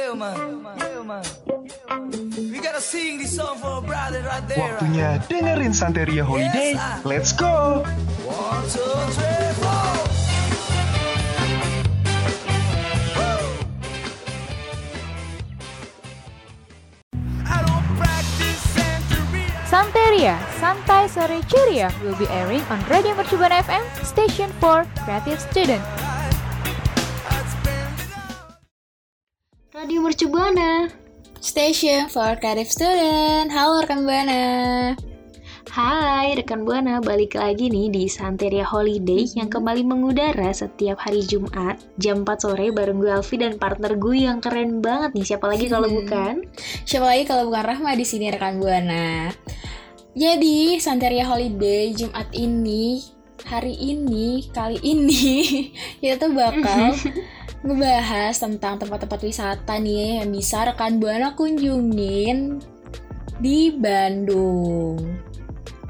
Yeah, man. Yeah, man. We gotta sing this song for a brother right there. Waktunya dengerin Santeria Holiday. Let's go! One, two, three, four. I don't practice Santeria. Santeria, Santai Sore Ceria will be airing on Radio Mercubuana FM, station for creative student. Radio Mercu Buana. Station for creative student. Halo rekan Buana. Hai rekan Buana, balik lagi nih di Santeria Holiday yang kembali mengudara setiap hari Jumat jam 4 sore bareng gue Alfi dan partner gue yang keren banget nih. Siapa lagi kalau bukan? Siapa lagi kalau bukan Rahma di sini rekan Buana. Jadi Santeria Holiday Jumat ini hari ini kali ini kita tuh bakal ngebahas tentang tempat-tempat wisata nih yang bisa rekan Buana kunjungin di Bandung.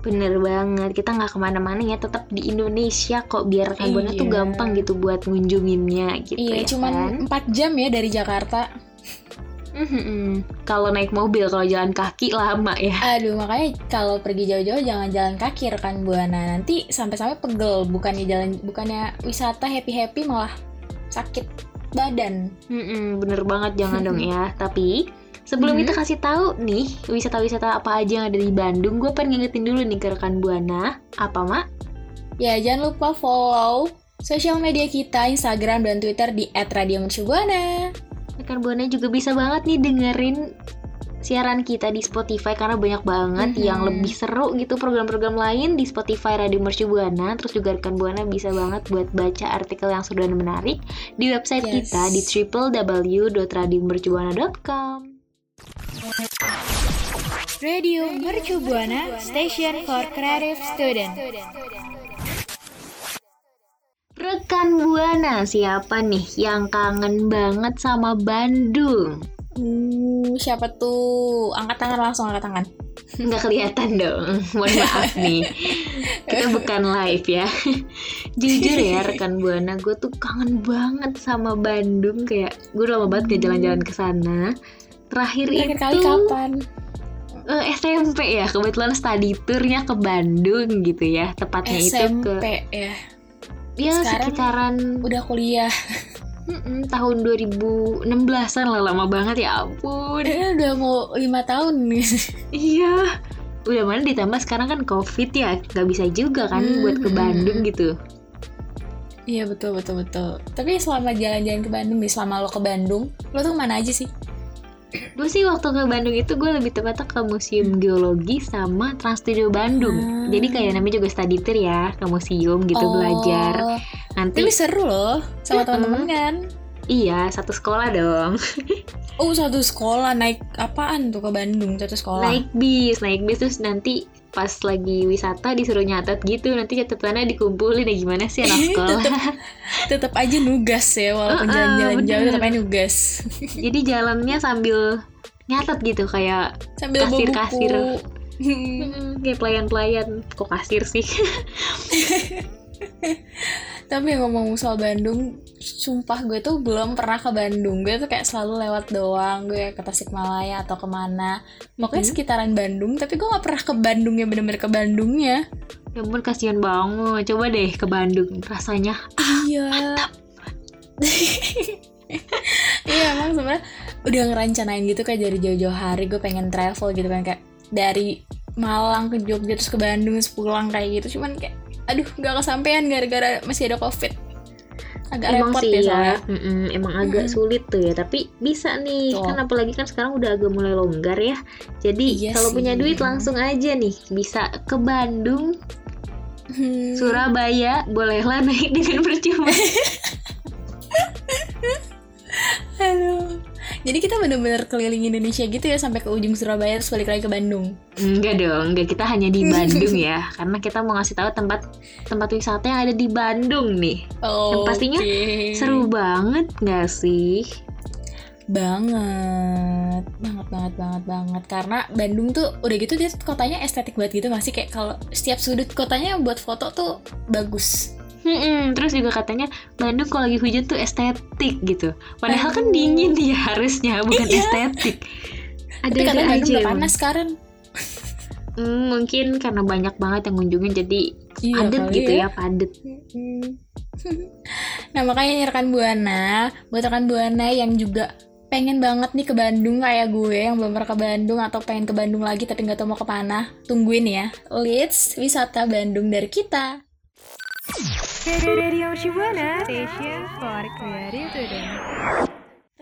Bener banget, kita nggak ke mana-mana ya, tetap di Indonesia kok biar rekan Buana tuh Iya. gampang gitu buat ngunjunginnya gitu Iya, ya cuman kan? 4 jam ya dari Jakarta. Mhm. Kalau naik mobil, kalau jalan kaki lama ya. Aduh, makanya kalau pergi jauh-jauh jangan jalan kaki rekan Buana. Nanti sampai-sampai pegel, bukannya jalan bukannya wisata happy-happy malah sakit badan. Mm-mm, bener banget jangan dong ya. Tapi sebelum Mhm. kita kasih tahu nih wisata-wisata apa aja yang ada di Bandung, gue pengen ngingetin dulu nih ke rekan buana. Apa mak? Ya, jangan lupa follow sosial media kita, Instagram dan Twitter di @radiomercubuana. Rekan buana juga bisa banget nih dengerin siaran kita di Spotify karena banyak banget Mhm. yang lebih seru gitu program-program lain di Spotify Radio Mercu Buana. Terus juga rekan buana bisa banget buat baca artikel yang seru dan menarik di website Yes. kita di www.radiomercubuana.com. Radio Mercubuana, station for creative student. Rekan Buana, siapa nih yang kangen banget sama Bandung? Uh, siapa tuh? Angkat tangan langsung angkat tangan. Nggak kelihatan dong, mohon maaf nih. Kita bukan live ya. Jujur ya rekan Buana, gue tuh kangen banget sama Bandung. Kayak gue udah lama banget gak jalan-jalan ke sana. Terakhir, Terakhir itu kali kapan? eh, SMP ya, kebetulan study tournya ke Bandung gitu ya. Tepatnya itu ke SMP ya. Ya Sekarang- sekitaran Udah kuliah. mm-mm, tahun 2016-an lah lama banget ya ampun. Eh, udah mau lima tahun nih. Iya. Udah mana ditambah sekarang kan covid ya, nggak bisa juga kan Hmm, buat ke hmm, Bandung hmm. gitu. Iya betul betul betul. Tapi selama jalan-jalan ke Bandung nih, selama lo ke Bandung, lo tuh ke mana aja sih? Gue sih waktu ke Bandung itu gue lebih tepatnya ke Museum Geologi sama Trans Studio Bandung. Hmm. Jadi kayak namanya juga study tour ya ke museum gitu Oh, belajar. Nanti Tapi seru loh sama teman-teman kan. iya satu sekolah dong. Oh satu sekolah naik apaan tuh ke Bandung satu sekolah? Naik bis, naik bis terus nanti pas lagi wisata disuruh nyatet gitu nanti catatannya dikumpulin. Ya gimana sih anak sekolah? Tetap aja nugas ya walaupun jalan-jalan jauh tetap aja nugas. jadi jalannya sambil nyatet gitu kayak Sambil Kasir-kasir. Hmm, kayak pelayan-pelayan. Kok kasir sih? Tapi ngomong soal Bandung, sumpah gue tuh belum pernah ke Bandung. Gue tuh kayak selalu lewat doang. Gue ke Tasikmalaya atau ke mana. Pokoknya Hmm. sekitaran Bandung. Tapi gue gak pernah ke Bandungnya, bener-bener ke Bandungnya. ya ampun kasihan banget coba deh ke Bandung rasanya Iya. Iya emang sebenarnya udah ngerancanain gitu kayak dari jauh-jauh hari gue pengen travel gitu kan kayak dari Malang ke Jogja terus ke Bandung terus pulang kayak gitu cuman kayak aduh nggak kesampaian gara-gara masih ada covid agak emang repot sih ya ya, soalnya. Mm-mm, emang agak Mm-mm. sulit tuh ya. Tapi bisa nih. Betul. kan apalagi kan sekarang udah agak mulai longgar ya. Jadi Iya kalau punya duit langsung aja nih. Bisa ke Bandung Hmm. Surabaya bolehlah naik dengan percuma Jadi kita bener-bener keliling Indonesia gitu ya sampai ke ujung Surabaya terus balik lagi ke Bandung. enggak dong enggak. Kita hanya di Bandung ya. Karena kita mau ngasih tahu tempat tempat wisata yang ada di Bandung nih. Oh, pastinya seru banget nggak sih? Banget, banget banget banget banget. Karena Bandung tuh udah gitu dia kotanya estetik banget gitu nggak sih? Kayak kalau setiap sudut kotanya buat foto tuh bagus. Mm-mm, terus juga katanya Bandung kalau lagi hujan tuh estetik gitu padahal kan dingin ya harusnya bukan Iya. estetik ada Tapi udah emang. panas sekarang. Hmm, mungkin karena banyak banget yang ngunjungin jadi Iya padet gitu ya. ya, padet. Hmm. nah makanya nih rekan buana buat rekan buana yang juga pengen banget nih ke Bandung kayak gue yang belum pernah ke Bandung atau pengen ke Bandung lagi tapi nggak tahu mau ke mana tungguin ya Leeds wisata Bandung dari kita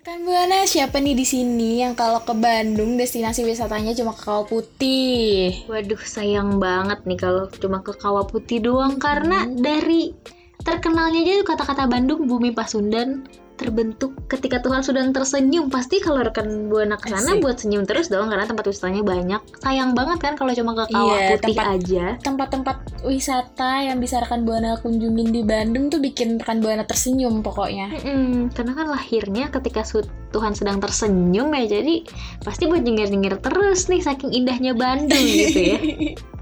rekan buana siapa nih di sini yang kalau ke Bandung destinasi wisatanya cuma kakao putih? Waduh, sayang banget nih kalau cuma ke Kawah Putih doang karena dari terkenalnya aja kata-kata Bandung bumi Pasundan terbentuk ketika Tuhan sedang tersenyum. Pasti kalau rekan buana ke sana buat senyum terus dong karena tempat wisatanya banyak. Sayang banget kan kalau cuma ke kawah Iya, putih tempat- aja. tempat-tempat wisata yang bisa rekan buana kunjungin di Bandung tuh bikin rekan buana tersenyum pokoknya. Mm-mm, karena kan lahirnya ketika su- Tuhan sedang tersenyum ya jadi pasti buat nyengir-nyengir terus nih saking indahnya Bandung gitu ya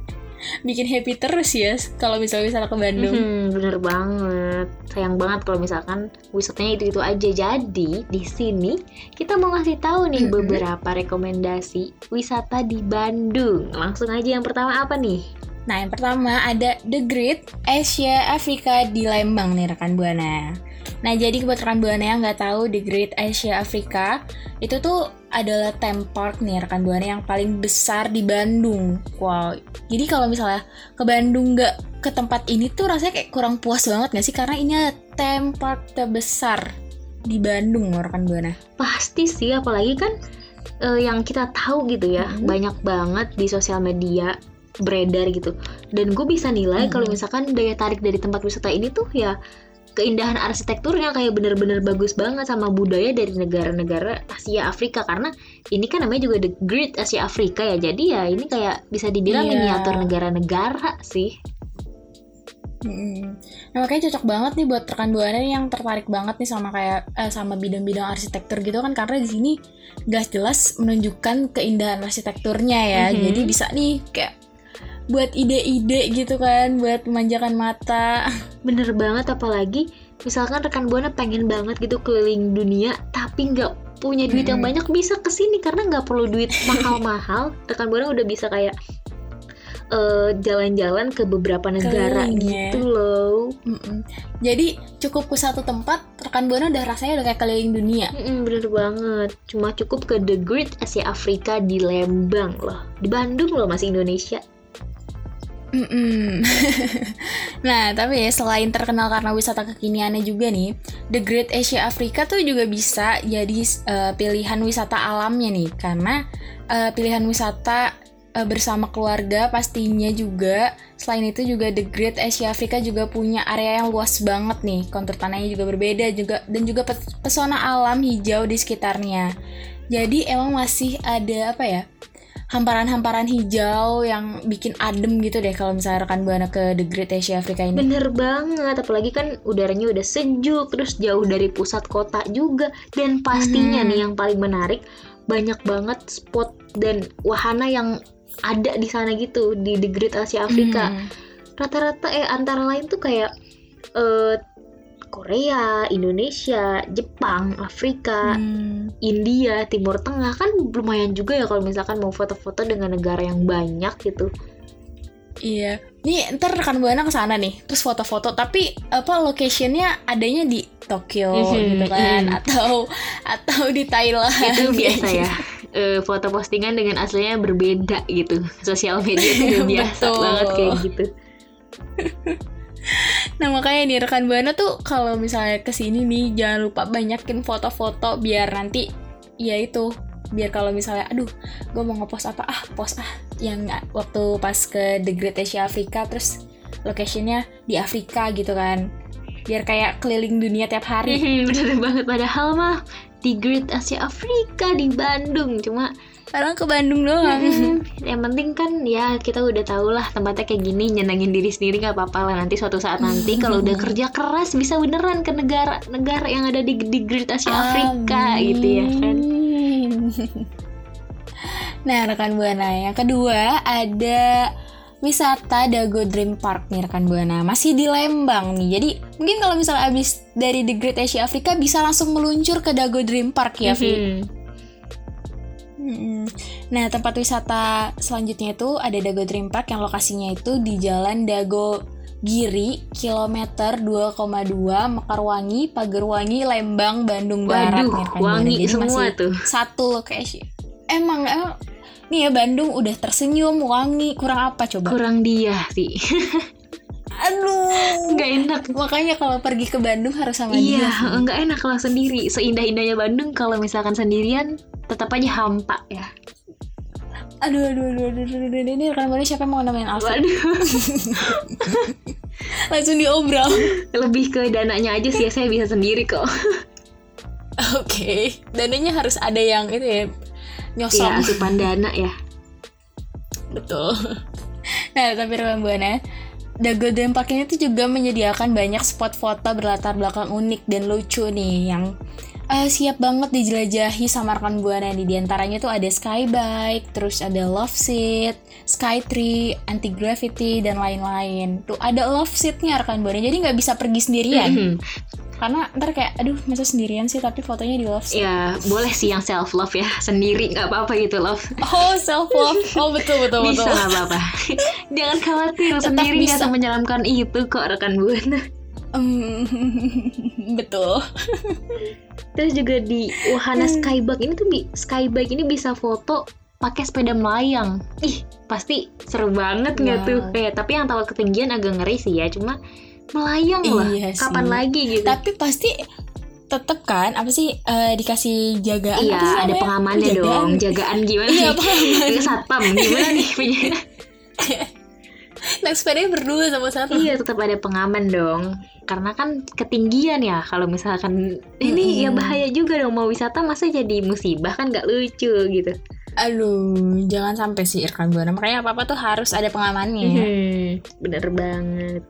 bikin happy terus ya kalau misalnya wisata ke Bandung. Mhm, bener banget sayang banget kalau misalkan wisatanya itu itu aja jadi di sini kita mau ngasih tahu nih Mhm. beberapa rekomendasi wisata di Bandung langsung aja yang pertama apa nih Nah, yang pertama ada The Great Asia Afrika di Lembang nih rekan Buana. Nah, jadi buat rekan Buana yang nggak tahu The Great Asia Afrika itu tuh adalah theme park nih rekan Buana yang paling besar di Bandung. Wow. Jadi kalau misalnya ke Bandung nggak ke tempat ini tuh rasanya kayak kurang puas banget nggak sih? Karena ini adalah theme park terbesar di Bandung loh rekan Buana. pasti sih apalagi kan eh, yang kita tahu gitu ya Mhm. banyak banget di sosial media beredar gitu dan gue bisa nilai Mhm. kalau misalkan daya tarik dari tempat wisata ini tuh ya keindahan arsitekturnya kayak bener-bener bagus banget sama budaya dari negara-negara Asia Afrika karena ini kan namanya juga The Great Asia Afrika ya jadi ya ini kayak bisa dibilang Iya. miniatur negara-negara sih Mm-mm. Nah makanya cocok banget nih buat rekan buana yang tertarik banget nih sama kayak eh, sama bidang-bidang arsitektur gitu kan karena di sini jelas-jelas menunjukkan keindahan arsitekturnya ya. Mhm. Jadi bisa nih kayak buat ide-ide gitu kan, buat memanjakan mata. Bener banget apalagi misalkan rekan buana pengen banget gitu keliling dunia tapi nggak punya duit yang Mm-mm. banyak bisa ke sini karena nggak perlu duit mahal-mahal rekan buana udah bisa kayak eh, jalan-jalan ke beberapa negara Keliling ya. gitu loh Mm-mm. Jadi cukup ke satu tempat rekan buana udah rasanya udah kayak keliling dunia. Mm-mm, bener banget cuma cukup ke The Great Asia Afrika di Lembang loh di Bandung loh masih Indonesia Mm-mm. nah, tapi ya selain terkenal karena wisata kekiniannya juga nih, The Great Asia Afrika tuh juga bisa jadi eh, pilihan wisata alamnya nih, karena eh, pilihan wisata eh, bersama keluarga pastinya juga. Selain itu juga The Great Asia Afrika juga punya area yang luas banget nih, kontur tanahnya juga berbeda juga dan juga pes- pesona alam hijau di sekitarnya. Jadi emang masih ada apa ya? Hamparan-hamparan hijau yang bikin adem gitu deh kalau misalnya rekan buana ke The Great Asia Afrika ini. Bener banget, apalagi kan udaranya udah sejuk, terus jauh dari pusat kota juga, dan pastinya Mhm. nih yang paling menarik banyak banget spot dan wahana yang ada di sana gitu di The Great Asia Afrika. Mhm. Rata-rata eh antara lain tuh kayak eh, Korea, Indonesia, Jepang, Afrika, Hmm. India, Timur Tengah kan lumayan juga ya kalau misalkan mau foto-foto dengan negara yang banyak gitu. Iya. Nih ntar rekan buana ke sana nih, terus foto-foto. Tapi apa locationnya adanya di Tokyo Mhm, gitu kan, mhm. atau atau di Thailand. itu biasa Gitu. ya Eh, foto postingan dengan aslinya berbeda gitu sosial media itu biasa banget kayak gitu Nah makanya nih rekan buana tuh kalau misalnya ke sini nih jangan lupa banyakin foto-foto biar nanti ya itu biar kalau misalnya aduh gue mau ngepost apa? Ah post ah. Yang waktu pas ke The Great Asia Afrika terus locationnya di Afrika gitu kan. Biar kayak keliling dunia tiap hari. Bener banget padahal mah di Great Asia Afrika di Bandung. Cuma Padahal ke Bandung doang mhm, yang penting kan ya kita udah tau lah tempatnya kayak gini nyenengin diri sendiri nggak apa-apa lah nanti suatu saat nanti kalau udah kerja keras bisa beneran ke negara-negara yang ada di, di Great Asia Afrika gitu ya kan Amin. Nah, rekan Buana, yang kedua ada wisata Dago Dream Park nih rekan Buana. Masih di Lembang nih. Jadi, mungkin kalau misalnya abis dari The Great Asia Afrika bisa langsung meluncur ke Dago Dream Park ya, Vi. Mm-mm. Nah, tempat wisata selanjutnya itu ada Dago Dream Park yang lokasinya itu di Jalan Dago Giri, kilometer 2,2 Mekarwangi, Pagerwangi, Lembang, Bandung Barat. Waduh, Buana. wangi Jadi semua masih tuh. Satu lokasi. Emang, emang nih ya Bandung udah tersenyum, wangi, kurang apa coba? kurang dia sih Aduh. nggak enak Makanya kalau pergi ke Bandung harus sama Iya, dia. sih. nggak enak kalau sendiri. Seindah-indahnya Bandung, kalau misalkan sendirian, tetap aja hampa ya. Aduh, aduh, aduh, aduh, aduh, aduh, ini rekan siapa yang mau namain Alfred? Waduh, Langsung diobrol. lebih ke dananya aja sih, saya bisa sendiri kok. Oke, dananya harus ada yang itu ya nyosong. Iya, asupan dana ya. Betul. Nah, tapi rekan Buana, Dago Dream Park ini tuh juga menyediakan banyak spot foto berlatar belakang unik dan lucu nih yang eh, siap banget dijelajahi sama rekan Buana nih. Di antaranya tuh ada Skybike, terus ada Love Seat, Skytree, Anti Gravity dan lain-lain. Tuh ada Love Seatnya rekan Buana, jadi nggak bisa pergi sendirian. Mhm. Karena ntar kayak, aduh masa sendirian sih tapi fotonya di Love Seat. Ya, boleh sih yang self love ya, sendiri nggak apa-apa gitu love. Oh self love, oh betul betul Bisa betul. nggak apa-apa. Jangan khawatir, Tetap sendiri bisa. menyeramkan itu kok rekan buana. Hmm, betul. Terus juga di wahana skybike ini tuh bi- skybike ini bisa foto pakai sepeda melayang. Ih, pasti seru banget nggak Wow. tuh? Eh, tapi yang tahu ketinggian agak ngeri sih ya, cuma melayang lah. Iya Kapan sih. lagi gitu? Tapi pasti tetep kan apa sih eh, dikasih jagaan iya, apa sih ada pengamannya Jagaan. dong. Jagaan gimana Iya, nih? satpam gimana nih punya? Naik sepedanya berdua sama satu. iya, tetap ada pengaman dong. Karena kan ketinggian ya. Kalau misalkan ini ya Mm-mm. bahaya juga dong mau wisata masa jadi musibah kan nggak lucu gitu. Aduh, jangan sampai sih rekan buana. Makanya apa-apa tuh harus ada pengamannya. Hmm, bener banget.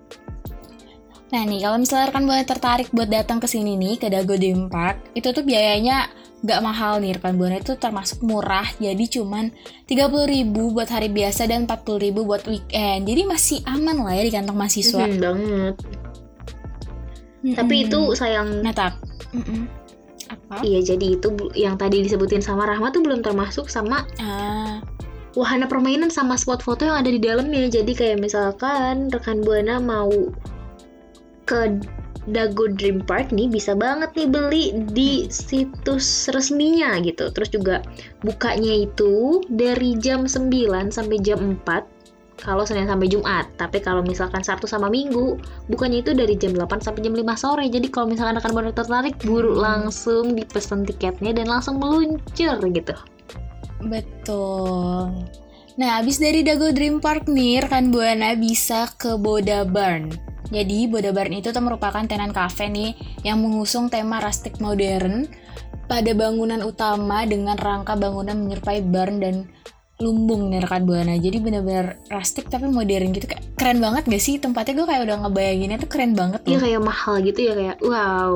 Nah nih, kalau misalnya rekan buana tertarik buat datang ke sini nih ke Dago Dream Park, itu tuh biayanya nggak mahal nih rekan buana itu termasuk murah. Jadi cuman 30.000 buat hari biasa dan 40.000 buat weekend. Jadi masih aman lah ya di kantong mahasiswa. Mhm, banget. Tapi itu sayang Nah, tak. Mm-mm. Apa? Iya jadi itu yang tadi disebutin sama Rahma tuh belum termasuk sama Ah, wahana permainan sama spot foto yang ada di dalamnya. Jadi kayak misalkan rekan Buana mau ke Dago Dream Park nih bisa banget nih beli di situs resminya gitu. Terus juga bukanya itu dari jam 9 sampai jam 4 kalau Senin sampai Jumat. Tapi kalau misalkan Sabtu sama Minggu, bukannya itu dari jam 8 sampai jam 5 sore. Jadi kalau misalkan rekan Buana tertarik, buru langsung dipesan tiketnya dan langsung meluncur gitu. betul. Nah, abis dari Dago Dream Park nih, rekan Buana bisa ke Boda Barn. Jadi, Boda Barn itu tuh merupakan tenan cafe nih yang mengusung tema rustic modern pada bangunan utama dengan rangka bangunan menyerupai barn dan lumbung nih rekan Buana. Jadi bener-bener rustic tapi modern gitu. Kayak keren banget gak sih tempatnya? Gue kayak udah ngebayanginnya tuh keren banget Iya kayak mahal gitu ya kayak wow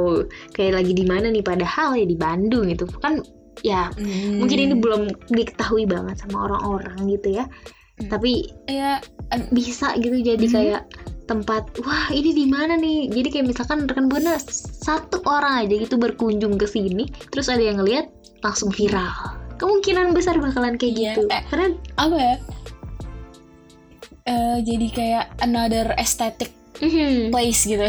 kayak lagi di mana nih padahal ya di Bandung gitu kan ya Hmm. mungkin ini belum diketahui banget sama orang-orang gitu ya Hmm. tapi ya bisa gitu jadi Mhm. kayak tempat wah ini di mana nih jadi kayak misalkan rekan buana satu orang aja gitu berkunjung ke sini terus ada yang ngeliat langsung viral kemungkinan besar bakalan kayak Iya, gitu eh. karena apa ya eh, jadi kayak another aesthetic Mhm. place gitu.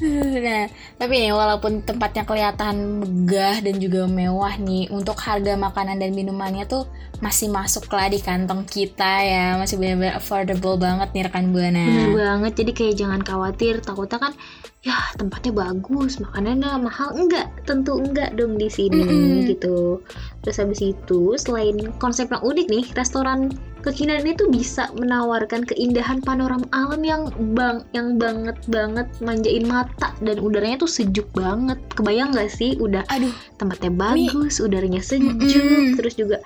Nah, tapi nih walaupun tempatnya kelihatan megah dan juga mewah nih, untuk harga makanan dan minumannya tuh masih masuk lah di kantong kita ya, masih benar-benar affordable banget nih rekan buana. Bener banget, jadi kayak jangan khawatir, takutnya kan ya tempatnya bagus, makanannya mahal enggak? Tentu enggak dong di sini Mm-mm. gitu. Terus habis itu selain konsep yang unik nih, restoran kekinian ini tuh bisa menawarkan keindahan panorama alam yang bang yang banget banget manjain mata dan udaranya tuh sejuk banget. Kebayang nggak sih? Udah Aduh, tempatnya bagus, udaranya sejuk, Mm-mm. terus juga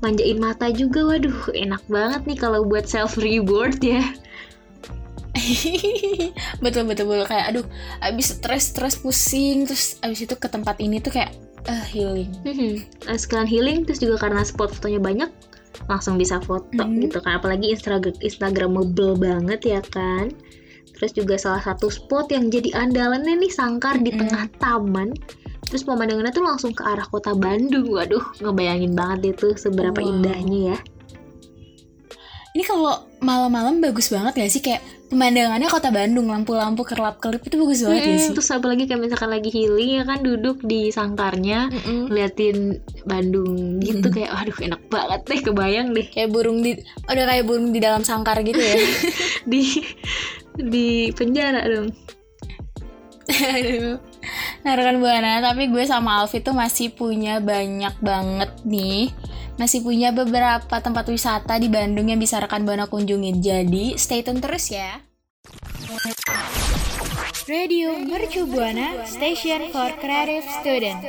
manjain mata juga. Waduh, enak banget nih kalau buat self reward ya. betul betul betul kayak aduh, abis stres stres pusing, terus abis itu ke tempat ini tuh kayak eh healing. Mhm. Nah, sekalian healing terus juga karena spot fotonya banyak langsung bisa foto Mhm. gitu kan apalagi Instagram Instagramable banget ya kan terus juga salah satu spot yang jadi andalannya nih sangkar di Mhm. tengah taman terus pemandangannya tuh langsung ke arah kota Bandung waduh ngebayangin banget itu seberapa Wow. indahnya ya Ini kalau malam-malam bagus banget gak sih kayak pemandangannya kota Bandung, lampu-lampu kerlap-kelip itu bagus banget ya Mm-mm, sih. terus apalagi kayak misalkan lagi healing ya kan duduk di sangkarnya Mm-mm. ngeliatin Bandung gitu Mm. kayak aduh enak banget deh kebayang deh Kayak burung di udah kayak burung di dalam sangkar gitu ya. di di penjara dong. Nah rekan Buana, tapi gue sama Alfi tuh masih punya banyak banget nih. Masih punya beberapa tempat wisata di Bandung yang bisa rekan Buana kunjungin. Jadi stay tune terus ya. Radio Mercu Buana, station for creative student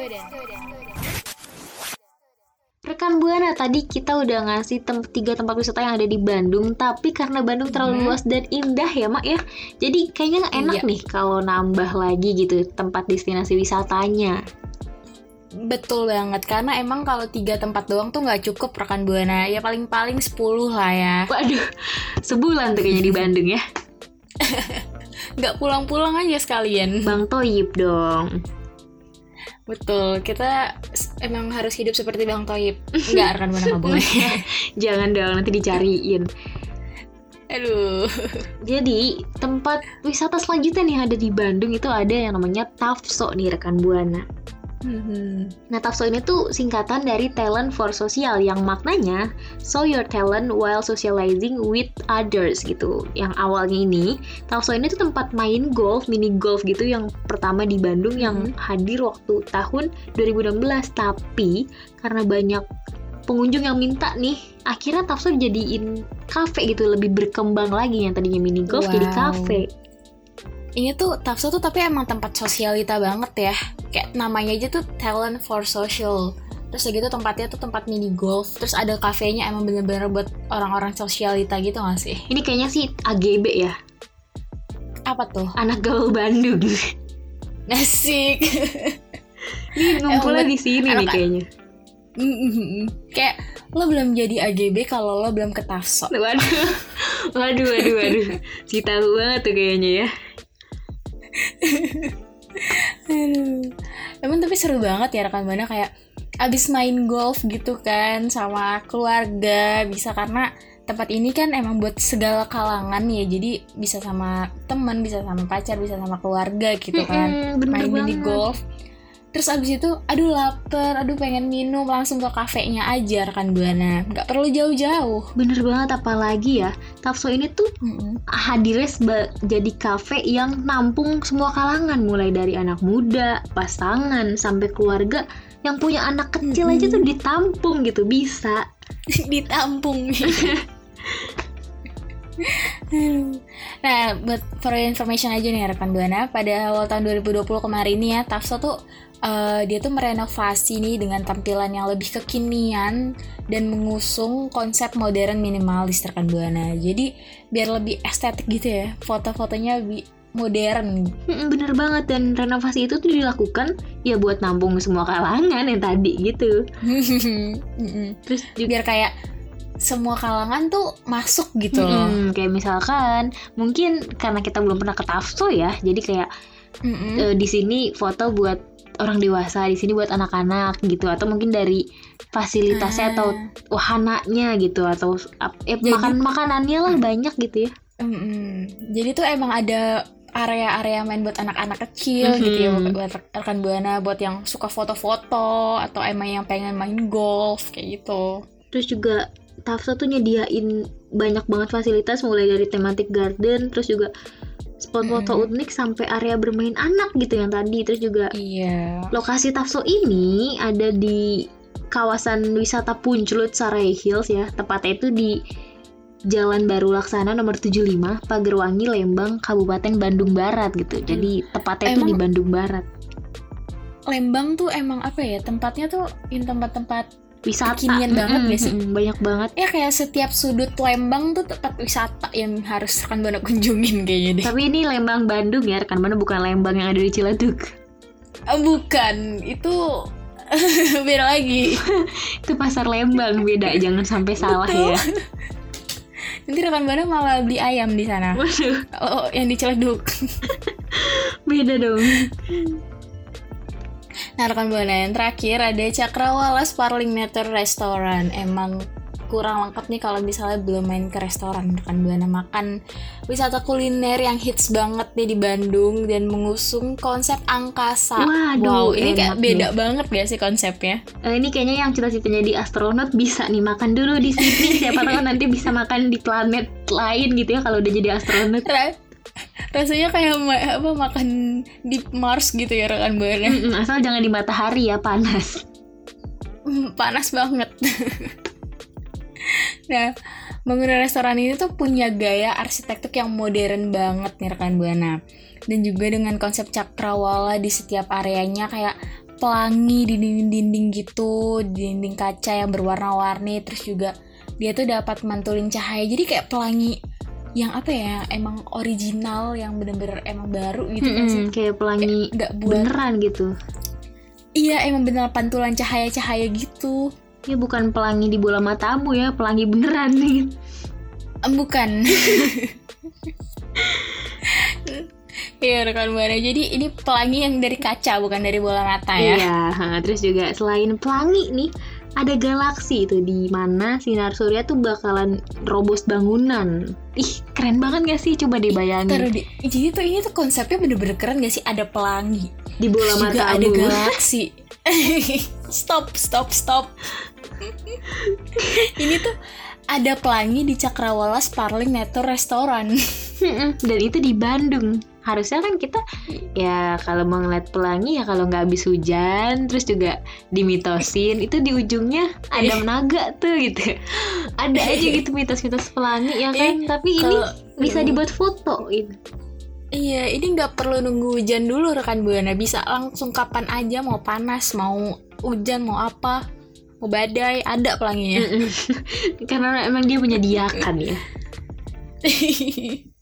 Rekan Buana tadi kita udah ngasih tem tiga tempat wisata yang ada di Bandung, tapi karena Bandung terlalu Mhm. luas dan indah ya Mak ya, jadi kayaknya nggak enak Iya. nih kalau nambah lagi gitu tempat destinasi wisatanya. Betul banget, karena emang kalau tiga tempat doang tuh nggak cukup rekan Buana Ya paling-paling 10 lah ya Waduh, sebulan tuh kayaknya di Bandung ya. Nggak pulang-pulang aja sekalian Bang Toyib dong. Betul, kita emang harus hidup seperti Bang Toyib Nggak rekan Buana nggak boleh Jangan dong nanti dicariin. Aduh Jadi tempat wisata selanjutnya nih ada di Bandung itu ada yang namanya Tafso nih rekan Buana. Mhm. Nah, TAFSO ini tuh singkatan dari Talent for Social yang maknanya show your talent while socializing with others gitu. Yang awalnya ini, TAFSO ini tuh tempat main golf, mini golf gitu yang pertama di Bandung yang hadir waktu tahun 2016. Tapi karena banyak pengunjung yang minta nih, akhirnya TAFSO dijadiin cafe gitu, lebih berkembang lagi yang tadinya mini golf jadi Wow. Ini tuh Tafso tuh tapi emang tempat sosialita banget ya Kayak namanya aja tuh Talent for Social Terus gitu tempatnya tuh tempat mini golf Terus ada kafenya emang bener-bener buat orang-orang sosialita gitu gak sih? Ini kayaknya sih AGB ya, Apa tuh? anak gaul Bandung. Asik Ini ngumpulnya di sini nih kayaknya. Kayak lo belum jadi AGB kalau lo belum ke Tafso Waduh, waduh, waduh, waduh. Si tahu banget tuh kayaknya ya. Aduh. Emang tapi seru banget ya rekan Buana kayak abis main golf gitu kan sama keluarga bisa karena tempat ini kan emang buat segala kalangan ya jadi bisa sama teman bisa sama pacar bisa sama keluarga gitu kan. Mm-mm, bener main mini golf terus abis itu aduh lapar aduh pengen minum langsung ke kafenya aja rekan Buana nggak perlu jauh-jauh Bener banget apalagi ya. Tafso ini tuh Mm-mm. hadirnya jadi kafe yang nampung semua kalangan mulai dari anak muda, pasangan sampai keluarga yang punya anak kecil aja tuh ditampung gitu bisa. ditampung Nah, buat for information aja nih rekan Buana, pada awal tahun 2020 kemarin nih ya, Tafso tuh eh, dia tuh merenovasi nih dengan tampilan yang lebih kekinian dan mengusung konsep modern minimalis rekan Buana. Jadi biar lebih estetik gitu ya, foto-fotonya lebih modern. Bener banget dan renovasi itu tuh dilakukan ya buat nampung semua kalangan yang tadi gitu. Terus juga biar kayak semua kalangan tuh masuk gitu loh. Kayak misalkan mungkin karena kita belum pernah ke Tafso ya, jadi kayak Mm-mm. eh, di sini foto buat orang dewasa di sini buat anak-anak gitu atau mungkin dari fasilitasnya atau wahananya gitu atau eh, Jadi- makan makanannya lah banyak gitu ya Mm-mm. Jadi tuh emang ada area-area main buat anak-anak kecil gitu ya Mhm. buat rekan buana buat yang suka foto-foto atau emang yang pengen main golf kayak gitu. terus juga Tafsa tuh nyediain banyak banget fasilitas mulai dari tematik garden terus juga spot foto unik sampai area bermain anak gitu yang tadi. Terus juga Iya. lokasi Tafso ini ada di kawasan wisata Puncelut Sarai Hills ya. Tepatnya itu di Jalan Baru Laksana nomor 75 Pagerwangi Lembang Kabupaten Bandung Barat gitu. Jadi tepatnya itu di Bandung Barat. Lembang tuh emang apa ya tempatnya tuh in tempat-tempat wisata Kekinian banget Mm-mm, gak sih? mm-mm, banyak banget ya kayak setiap sudut Lembang tuh tempat wisata yang harus rekan buana kunjungin kayaknya deh. tapi ini Lembang Bandung ya rekan mana bukan Lembang yang ada di Ciledug Ah, bukan, itu beda lagi. itu pasar Lembang beda jangan sampai salah Betul. ya Nanti rekan buana malah beli ayam di sana. waduh Kalau yang di Ciledug. beda dong Nah rekan buana yang terakhir ada Cakrawala Sparling Meter Restaurant. Emang kurang lengkap nih kalau misalnya belum main ke restoran rekan buana makan wisata kuliner yang hits banget nih di Bandung dan mengusung konsep angkasa. Waduh, wow, ini kayak beda banget gak sih konsepnya? Eh, ini kayaknya yang cita-citanya di astronot bisa nih makan dulu di sini. Siapa tahu nanti bisa makan di planet lain gitu ya kalau udah jadi astronot Rasanya kayak ma- apa makan di Mars gitu ya rekan buana. Mm-mm, asal jangan di matahari ya panas Hmm, panas banget. nah, bangunan restoran ini tuh punya gaya arsitektur yang modern banget nih rekan buana. Dan juga dengan konsep cakrawala di setiap areanya kayak pelangi di dinding-dinding gitu, di dinding kaca yang berwarna-warni, terus juga dia tuh dapat mantulin cahaya. Jadi kayak pelangi yang apa ya, emang original yang bener-bener emang baru gitu kan sih. Kayak pelangi buat beneran gitu Iya, emang bener pantulan cahaya-cahaya gitu. ya bukan pelangi di bola matamu ya pelangi beneran nih Bukan. Iya rekan buana. Jadi ini pelangi yang dari kaca bukan dari bola mata ya. Iya, terus juga selain pelangi nih, ada galaksi itu di mana sinar surya tuh bakalan robos bangunan. Ih, keren banget gak sih? Coba dibayangin. Taruh di. Jadi tuh ini tuh konsepnya bener-bener keren gak sih? Ada pelangi, Di bola Terus juga mata ada galaksi. stop, stop, stop. ini tuh ada pelangi di Cakrawala Sparling Nature Restaurant. Dan itu di Bandung. Harusnya kan kita ya kalau mau ngeliat pelangi ya kalau nggak habis hujan, terus juga dimitosin itu di ujungnya ada naga tuh gitu. Ada aja gitu mitos-mitos pelangi ya kan. Eh, Tapi ini bisa dibuat foto gitu. Iya, ini nggak perlu nunggu hujan dulu rekan buana. Bisa langsung kapan aja mau panas, mau hujan, mau apa, mau badai, ada pelanginya. Karena emang dia menyediakan ya.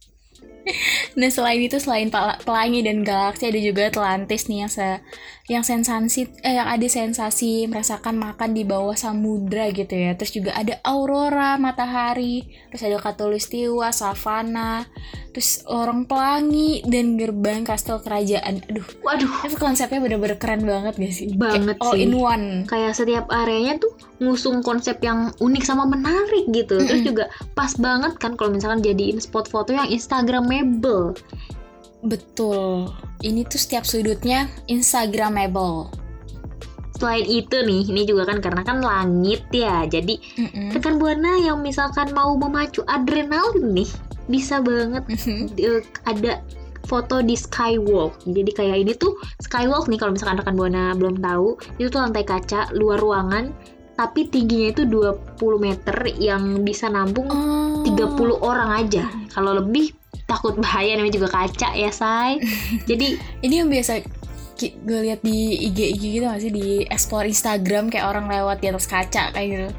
nah selain itu selain pelangi dan galaksi ada juga Atlantis nih yang se yang sensasi eh, yang ada sensasi merasakan makan di bawah samudra gitu ya. Terus juga ada aurora matahari, terus ada katulistiwa, savana, terus lorong pelangi dan gerbang kastel kerajaan. Aduh, Waduh, itu konsepnya bener-bener keren banget gak sih? Banget Kayak all sih. in one. kayak setiap areanya tuh ngusung konsep yang unik sama menarik gitu. Terus juga pas banget kan kalau misalkan jadiin spot foto yang instagramable. Betul. Ini tuh setiap sudutnya instagramable. Selain itu nih, ini juga kan karena kan langit ya. Jadi Mm-mm. rekan buana yang misalkan mau memacu adrenalin nih, bisa banget eh, ada foto di skywalk. Jadi kayak ini tuh skywalk nih kalau misalkan rekan buana belum tahu, itu tuh lantai kaca luar ruangan tapi tingginya itu 20 meter yang bisa nampung Oh. 30 orang aja. Kalau lebih takut bahaya namanya juga kaca ya, say. Jadi Ini yang biasa gue lihat di IG IG gitu gak sih di explore Instagram kayak orang lewat di atas kaca kayak gitu.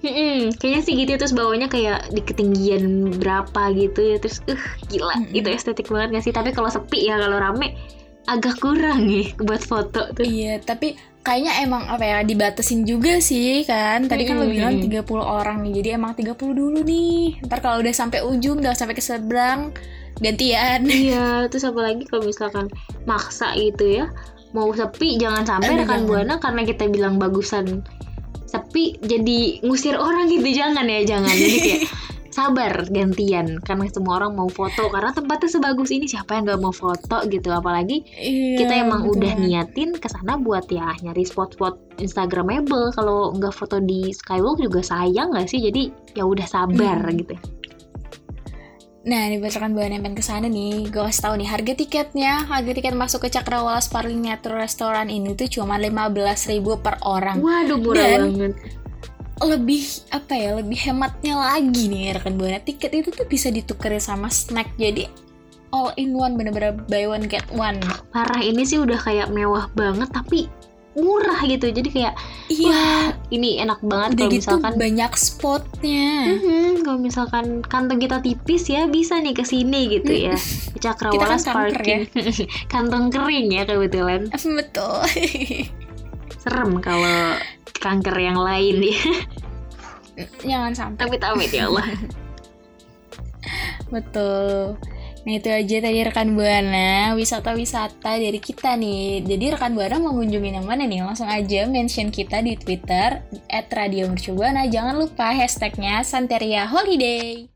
Mm-mm, kayaknya sih gitu terus bawahnya kayak di ketinggian berapa gitu ya terus uh gila Mm-mm. itu estetik banget gak sih tapi kalau sepi ya kalau rame agak kurang nih buat foto tuh Iya, tapi kayaknya emang apa ya dibatasin juga sih kan. Tadi kan lo Mm-mm. bilang 30 orang nih. Jadi emang 30 dulu nih. Ntar kalau udah sampai ujung, udah sampai ke seberang gantian. iya terus apalagi kalau misalkan maksa gitu ya mau sepi jangan sampai Aduh, rekan jangan. buana karena kita bilang bagusan sepi jadi ngusir orang gitu jangan ya jangan jadi kayak sabar gantian karena semua orang mau foto karena tempatnya sebagus ini siapa yang gak mau foto gitu? Apalagi Iya, kita emang betul udah niatin ke sana buat ya nyari spot-spot instagramable. Kalau nggak foto di skywalk juga sayang nggak sih? Jadi ya udah sabar Hmm. gitu. Nah, buat rekan buana yang pengen ke sana nih, gue kasih tahu nih harga tiketnya, harga tiket masuk ke Cakrawala Sparkling Nature Restaurant ini tuh cuma 15.000 per orang. waduh murah Dan- banget Lebih apa ya, lebih hematnya lagi nih rekan buana. Tiket itu tuh bisa ditukerin sama snack. Jadi all in one bener-bener buy one get one. parah ini sih udah kayak mewah banget tapi murah gitu jadi kayak Iya, ini enak banget kalau gitu misalkan banyak spotnya. Mhm, kalau misalkan kantong kita tipis ya bisa nih ke sini gitu ya. Kita Cakrawala kan kanker Sparking. kantong kering ya kebetulan. Betul. Serem kalau kanker yang lain ya. Jangan sampai. Tapi amit ya Allah. Betul. Nah itu aja tadi rekan Buana wisata-wisata dari kita nih. Jadi rekan Buana mau ngunjungin yang mana nih? Langsung aja mention kita di Twitter @radiomercubuana. Jangan lupa hashtagnya Santeria Holiday.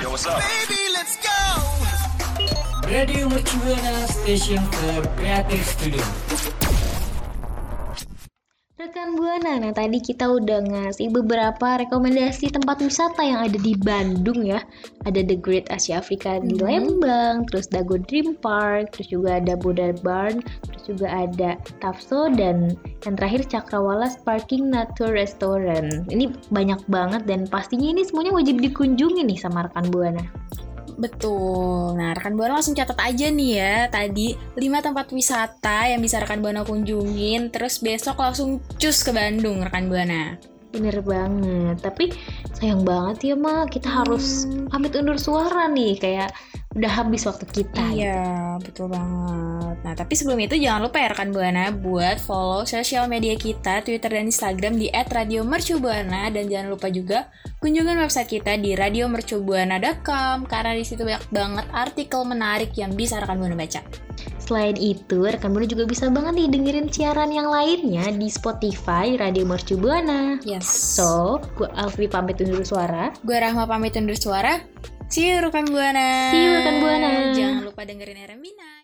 Baby, let's go. Radio Mercubuana Station for Creative Studio. Buana, nah tadi kita udah ngasih beberapa rekomendasi tempat wisata yang ada di Bandung ya. Ada The Great Asia Africa di Lembang, terus Dago Dream Park, terus juga ada Buddha Barn, terus juga ada Tafso dan yang terakhir Cakrawala Sparking Nature Restaurant. Ini banyak banget dan pastinya ini semuanya wajib dikunjungi nih sama rekan Buana. Betul. Nah, rekan Buana langsung catat aja nih ya. Tadi 5 tempat wisata yang bisa rekan Buana kunjungin. Terus besok langsung cus ke Bandung rekan Buana. Bener banget, tapi sayang banget ya Ma, kita harus pamit undur suara nih, kayak udah habis waktu kita. gitu. Iya, betul banget. Nah, tapi sebelum itu jangan lupa ya rekan Buana buat follow sosial media kita, Twitter dan Instagram di @radiomercubuana dan jangan lupa juga kunjungan website kita di radiomercubuana.com karena di situ banyak banget artikel menarik yang bisa rekan Buana baca. Selain itu, rekan Buana juga bisa banget nih dengerin siaran yang lainnya di Spotify Radio Mercu Buana. Yes. So, gue Alfi pamit undur suara. gue Rahma pamit undur suara. See you rekan Buana. See you, rekan Buana. Jangan lupa dengerin Eremina.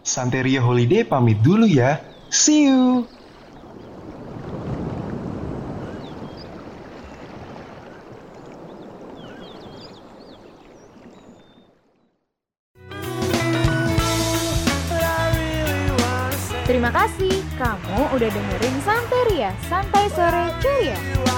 Santeria Holiday pamit dulu ya. See you. Santeria Santai Sore Ceria.